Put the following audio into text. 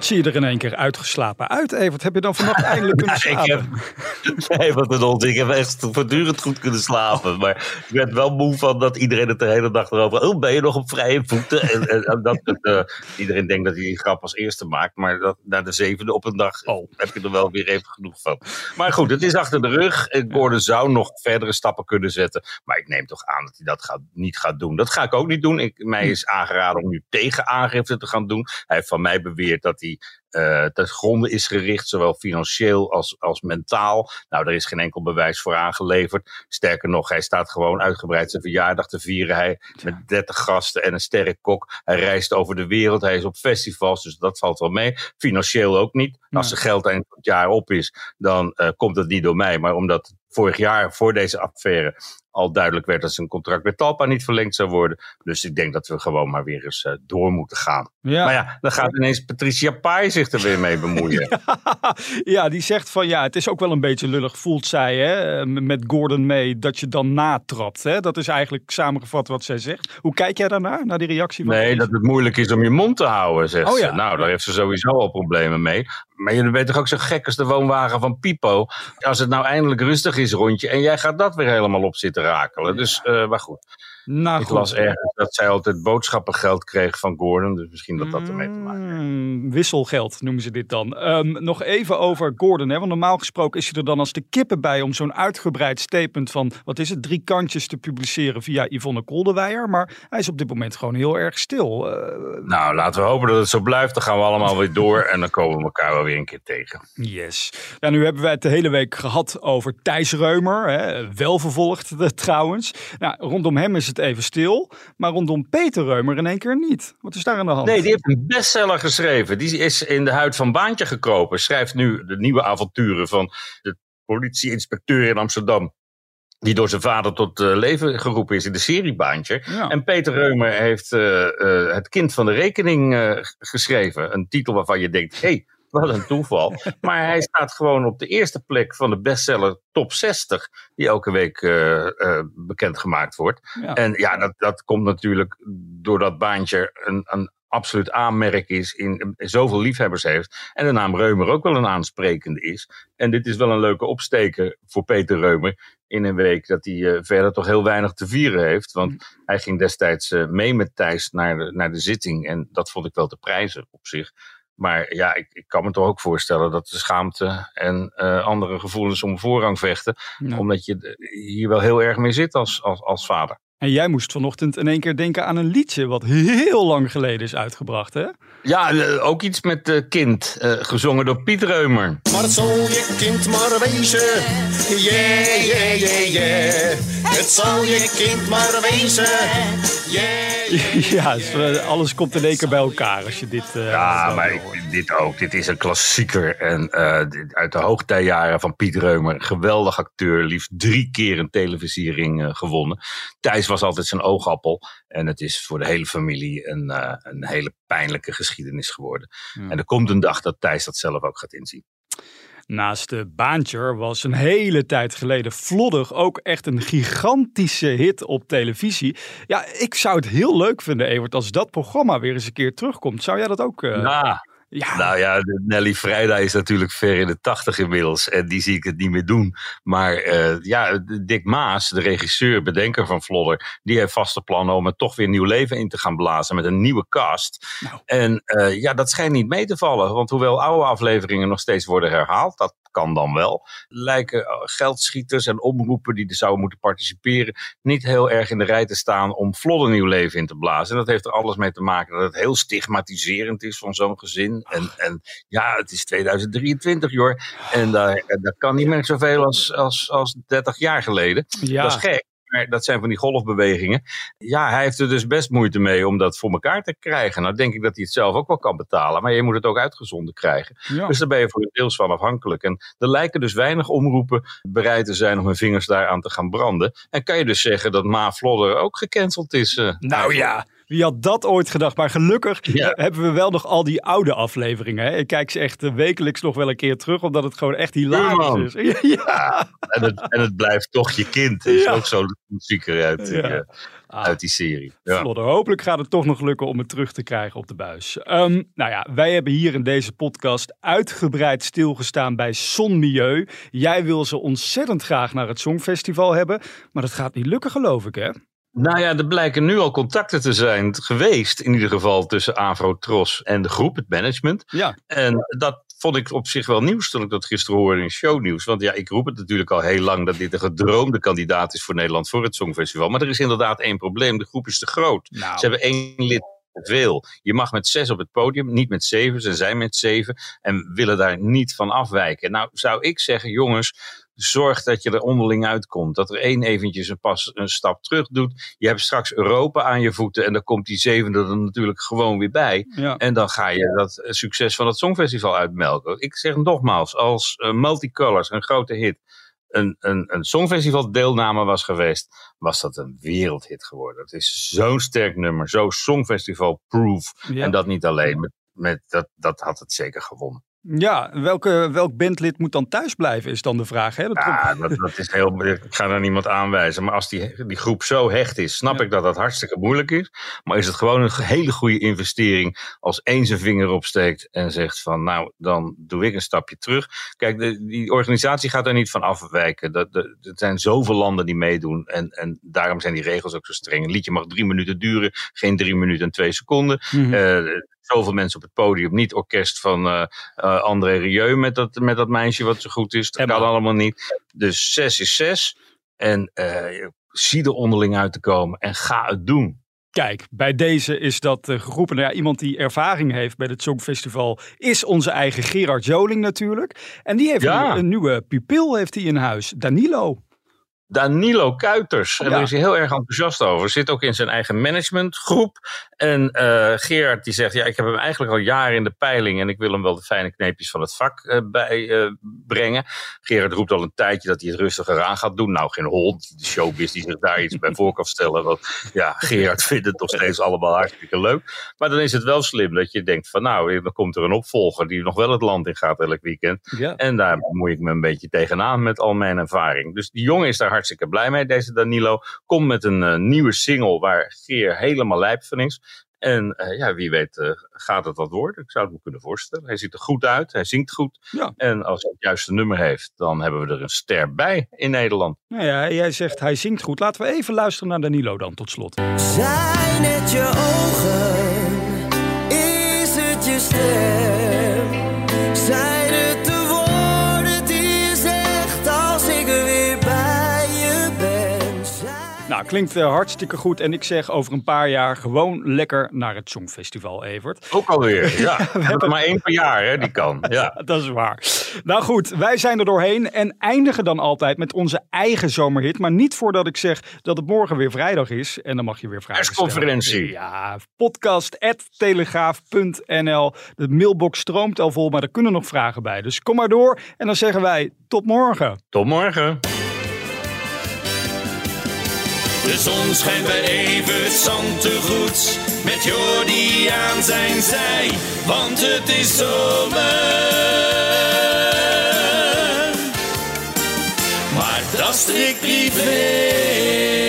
Wat zie je er in één keer uitgeslapen uit, Evert? Heb je dan vannacht eindelijk kunnen ik slapen? heb, nee, wat een onzin. Ik heb echt voortdurend goed kunnen slapen. Maar ik werd wel moe van dat iedereen het de hele dag erover... Oh, ben je nog op vrije voeten? En, en, en dat, eh, iedereen denkt dat hij die grap als eerste maakt. Maar dat, na de zevende op een dag Oh. heb je er wel weer even genoeg van. Maar goed, het is achter de rug. Gordon zou nog verdere stappen kunnen zetten. Maar ik neem toch aan dat hij dat gaat, niet gaat doen. Dat ga ik ook niet doen. Ik, mij is aangeraden om nu tegen aangifte te gaan doen. Hij heeft van mij beweerd dat hij the eh ten gronde is gericht, zowel financieel als, als mentaal. Nou, er is geen enkel bewijs voor aangeleverd. Sterker nog, hij staat gewoon uitgebreid zijn verjaardag te vieren. Hij met 30 gasten en een sterke kok. Hij reist over de wereld. Hij is op festivals, dus dat valt wel mee. Financieel ook niet. Als zijn geld eind van het jaar op is, dan eh, komt het niet door mij. Maar omdat vorig jaar, voor deze affaire, al duidelijk werd dat zijn contract met Talpa niet verlengd zou worden. Dus ik denk dat we gewoon maar weer eens eh, door moeten gaan. Ja. Maar ja, dan gaat ineens Patricia Pai zich er weer mee bemoeien. ja, die zegt van ja, het is ook wel een beetje lullig, voelt zij hè, met Gordon mee, dat je dan natrapt. Hè? Dat is eigenlijk samengevat wat zij zegt. Hoe kijk jij daarnaar, naar die reactie van Nee, dat het moeilijk is om je mond te houden, zegt Oh ze. Nou, daar heeft ze sowieso al problemen mee. Maar je bent toch ook zo gek als de woonwagen van Pipo. Als het nou eindelijk rustig is rondje en jij gaat dat weer helemaal op zitten rakelen. Dus, eh, maar goed. Nou, Ik goed. las ergens dat zij altijd boodschappengeld kreeg van Gordon. Dus misschien dat dat ermee te maken heeft. Mm, wisselgeld noemen ze dit dan. Ehm, nog even over Gordon. Hè? Want normaal gesproken is hij er dan als de kippen bij om zo'n uitgebreid statement van, wat is het, drie kantjes te publiceren via Yvonne Koldewijer. Maar hij is op dit moment gewoon heel erg stil. Eh, Nou, laten we hopen dat het zo blijft. Dan gaan we allemaal weer door en dan komen we elkaar wel weer een keer tegen. yes. Ja, nu hebben we het de hele week gehad over Thijs Reumer. Hè? Wel vervolgd eh, trouwens. Nou, rondom hem is het even stil. Maar rondom Peter Reumer in één keer niet. Wat is daar aan de hand? Nee, die heeft een bestseller geschreven. Die is in de huid van Baantje gekropen. Schrijft nu de nieuwe avonturen van de politieinspecteur in Amsterdam. Die door zijn vader tot eh, leven geroepen is in de serie Baantje. Ja. En Peter Reumer heeft eh, eh, Het kind van de rekening geschreven. Een titel waarvan je denkt, hé, hey, wat een toeval. maar hij staat gewoon op de eerste plek van de bestseller top 60. Die elke week eh, eh, bekendgemaakt wordt. Ja. En ja, dat, dat komt natuurlijk doordat Baantje een, een absoluut aanmerk is, in, in zoveel liefhebbers heeft. En de naam Reumer ook wel een aansprekende is. En dit is wel een leuke opsteker voor Peter Reumer. In een week dat hij eh, verder toch heel weinig te vieren heeft. Want hij ging destijds mee met Thijs naar de, naar de zitting. En dat vond ik wel te prijzen op zich. Maar ja, ik, ik kan me toch ook voorstellen dat de schaamte en eh, andere gevoelens om voorrang vechten. Ja. Omdat je hier wel heel erg mee zit als, als, als vader. En jij moest vanochtend in één keer denken aan een liedje wat heel lang geleden is uitgebracht, hè? Ja, eh, ook iets met eh, kind, eh, gezongen door Piet Reumer. Maar het zal je kind maar wezen. Yeah, yeah, yeah, yeah. Het zal je kind maar wezen. Yeah, yeah. Ja, alles komt in één keer bij elkaar als je dit... eh, Ja, maar hoort. dit ook. Dit is een klassieker. En eh, uit de hoogtijjaren van Piet Reumer. Geweldig acteur. Liefst drie keer een televisiering eh, gewonnen. Thijs was altijd zijn oogappel. En het is voor de hele familie een, eh, een hele pijnlijke geschiedenis geworden. En er komt een dag dat Thijs dat zelf ook gaat inzien. Naast de Baantjer was een hele tijd geleden Vlodder ook echt een gigantische hit op televisie. Ja, ik zou het heel leuk vinden, Evert, als dat programma weer eens een keer terugkomt. Zou jij dat ook... eh, Ja, ja, Nou ja, Nelly Vrijda is natuurlijk ver in de tachtig inmiddels. En die zie ik het niet meer doen. Maar eh, ja, Dick Maas, de regisseur, bedenker van Vlodder... die heeft vaste plannen om er toch weer nieuw leven in te gaan blazen... met een nieuwe cast. Nou. En eh, ja, dat schijnt niet mee te vallen. Want hoewel oude afleveringen nog steeds worden herhaald... dat kan dan wel... lijken eh, geldschieters en omroepen die er zouden moeten participeren... niet heel erg in de rij te staan om Vlodder nieuw leven in te blazen. En dat heeft er alles mee te maken dat het heel stigmatiserend is van zo'n gezin. En, en ja, het is 2023, joh. En daar, en daar kan niet meer zoveel als, als, als 30 jaar geleden. ja. Dat is gek. Maar dat zijn van die golfbewegingen. Ja, hij heeft er dus best moeite mee om dat voor elkaar te krijgen. Nou denk ik dat hij het zelf ook wel kan betalen. Maar je moet het ook uitgezonden krijgen. Ja. Dus daar ben je voor deels van afhankelijk. En er lijken dus weinig omroepen bereid te zijn om hun vingers daaraan te gaan branden. En kan je dus zeggen dat Ma Vlodder ook gecanceld is. eh, Nou ja, wie had dat ooit gedacht? Maar gelukkig Ja. hebben we wel nog al die oude afleveringen. Hè? Ik kijk ze echt eh, wekelijks nog wel een keer terug, omdat het gewoon echt hilarisch is. ja. En het, en het blijft toch je kind. Dat is ook zo muzieker uit, die, Ja. eh, Ah. uit die serie. Vlodder. Hopelijk gaat het toch nog lukken om het terug te krijgen op de buis. Ehm, nou ja, wij hebben hier in deze podcast uitgebreid stilgestaan bij Sonmilieu. Jij wil ze ontzettend graag naar het Songfestival hebben, maar dat gaat niet lukken geloof ik hè? Nou ja, er blijken nu al contacten te zijn geweest, in ieder geval tussen Avro Tros en de groep, het management. Ja, En dat vond ik op zich wel nieuws toen ik dat gisteren hoorde in shownieuws. Want ja, ik roep het natuurlijk al heel lang dat dit een gedroomde kandidaat is voor Nederland voor het Songfestival. Maar er is inderdaad één probleem. De groep is te groot. nou, Ze hebben één lid te veel. Je mag met zes op het podium, niet met zeven. Ze zijn met zeven en willen daar niet van afwijken. Nou, zou ik zeggen, jongens, zorg dat je er onderling uitkomt. Dat er één eventjes een, pas, een stap terug doet. Je hebt straks Europa aan je voeten en dan komt die zevende er natuurlijk gewoon weer bij. ja. En dan ga je dat eh, succes van het Songfestival uitmelken. Ik zeg nogmaals, als uh, Multicolors, een grote hit, een, een, een Songfestival deelname was geweest, was dat een wereldhit geworden. Het is zo'n sterk nummer, zo Songfestival proof. Ja. En dat niet alleen, met, met, dat, dat had het zeker gewonnen. Ja, welke, welk bandlid moet dan thuis blijven, is dan de vraag. Hè? Dat Ja, dat, dat is heel, ik ga daar niemand aanwijzen. Maar als die, die groep zo hecht is, snap Ja. ik dat dat hartstikke moeilijk is. Maar is het gewoon een hele goede investering als één zijn vinger opsteekt en zegt van nou, dan doe ik een stapje terug. Kijk, de, die organisatie gaat er niet van afwijken. Dat, er zijn zoveel landen die meedoen en, en daarom zijn die regels ook zo streng. Een liedje mag drie minuten duren, geen drie minuten en twee seconden. Eh, zoveel mensen op het podium. Niet orkest van eh eh, André Rieu met dat, met dat meisje wat zo goed is. Dat kan allemaal niet. Dus zes is zes. En eh, zie er onderling uit te komen en ga het doen. Kijk, bij deze is dat eh, geroepen. Nou ja, iemand die ervaring heeft bij het Songfestival is onze eigen Gerard Joling natuurlijk. En die heeft Ja. een, een nieuwe pupil heeft hij in huis, Danilo. Danilo Kuiters. En daar is hij heel erg enthousiast over. Zit ook in zijn eigen managementgroep. En eh Gerard die zegt, ja, ik heb hem eigenlijk al jaren in de peiling. En ik wil hem wel de fijne kneepjes van het vak eh, bijbrengen. Gerard roept al een tijdje dat hij het rustiger aan gaat doen. Nou, geen hond. De showbiz die zich daar iets bij voor kan stellen. Want ja, Gerard vindt het nog steeds allemaal hartstikke leuk. Maar dan is het wel slim dat je denkt van, nou, dan komt er een opvolger die nog wel het land in gaat elk weekend. Ja. En daar bemoei ik me een beetje tegenaan met al mijn ervaring. Dus die jongen is daar hartstikke blij mee, deze Danilo. Komt met een eh, nieuwe single waar Geer helemaal lijp van is. En eh, ja, wie weet eh, gaat het wat worden. Ik zou het me kunnen voorstellen. Hij ziet er goed uit, hij zingt goed. Ja. En als hij het juiste nummer heeft, dan hebben we er een ster bij in Nederland. Nou ja, jij zegt hij zingt goed. Laten we even luisteren naar Danilo dan tot slot. Zijn het je ogen? Is het je stem? Nou, klinkt eh, hartstikke goed. En ik zeg over een paar jaar gewoon lekker naar het Songfestival, Evert. Ook alweer. Ja, we hebben maar één per jaar, hè, die kan. Ja. Dat is waar. Nou goed, wij zijn er doorheen en eindigen dan altijd met onze eigen zomerhit. Maar niet voordat ik zeg dat het morgen weer vrijdag is. En dan mag je weer vragen stellen. Persconferentie. Ja, podcast.telegraaf.nl. De mailbox stroomt al vol, maar er kunnen nog vragen bij. Dus kom maar door en dan zeggen wij tot morgen. Tot morgen. De zon schijnt bij Evert Zantegoed met Jordi aan zijn zij, want het is zomer. Maar dat strikt privé.